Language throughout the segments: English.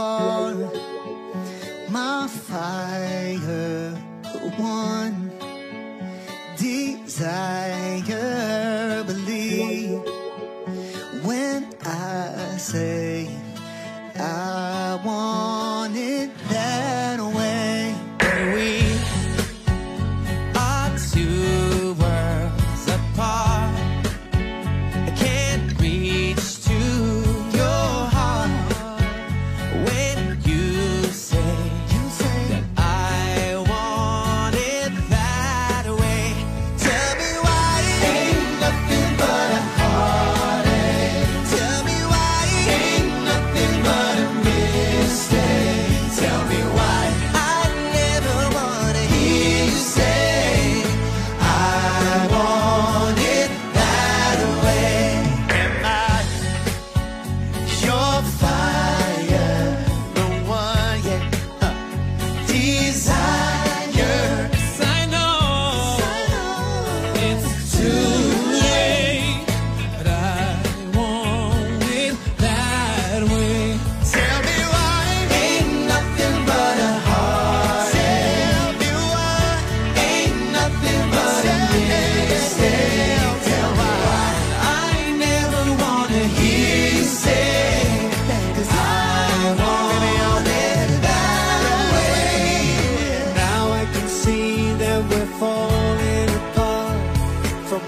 on my fire, one desire. desire.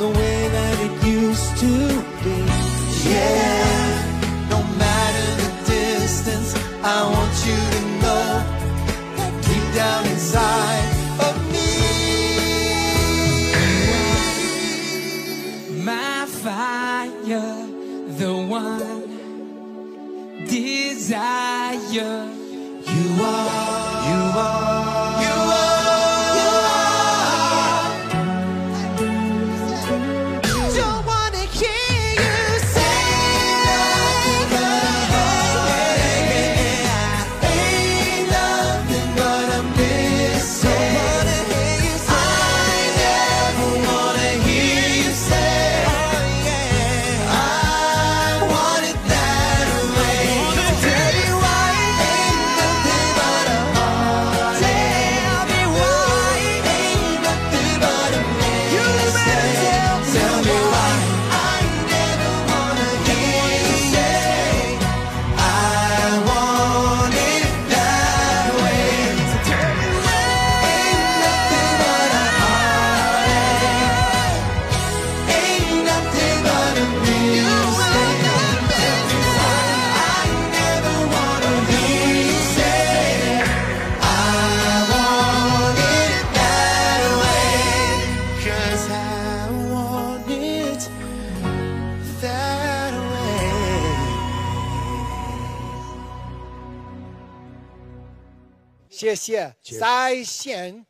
the way that it used to be. Yeah, no matter the distance, I want you to know that deep down inside of me, my fire, the one desire you are. 谢谢再见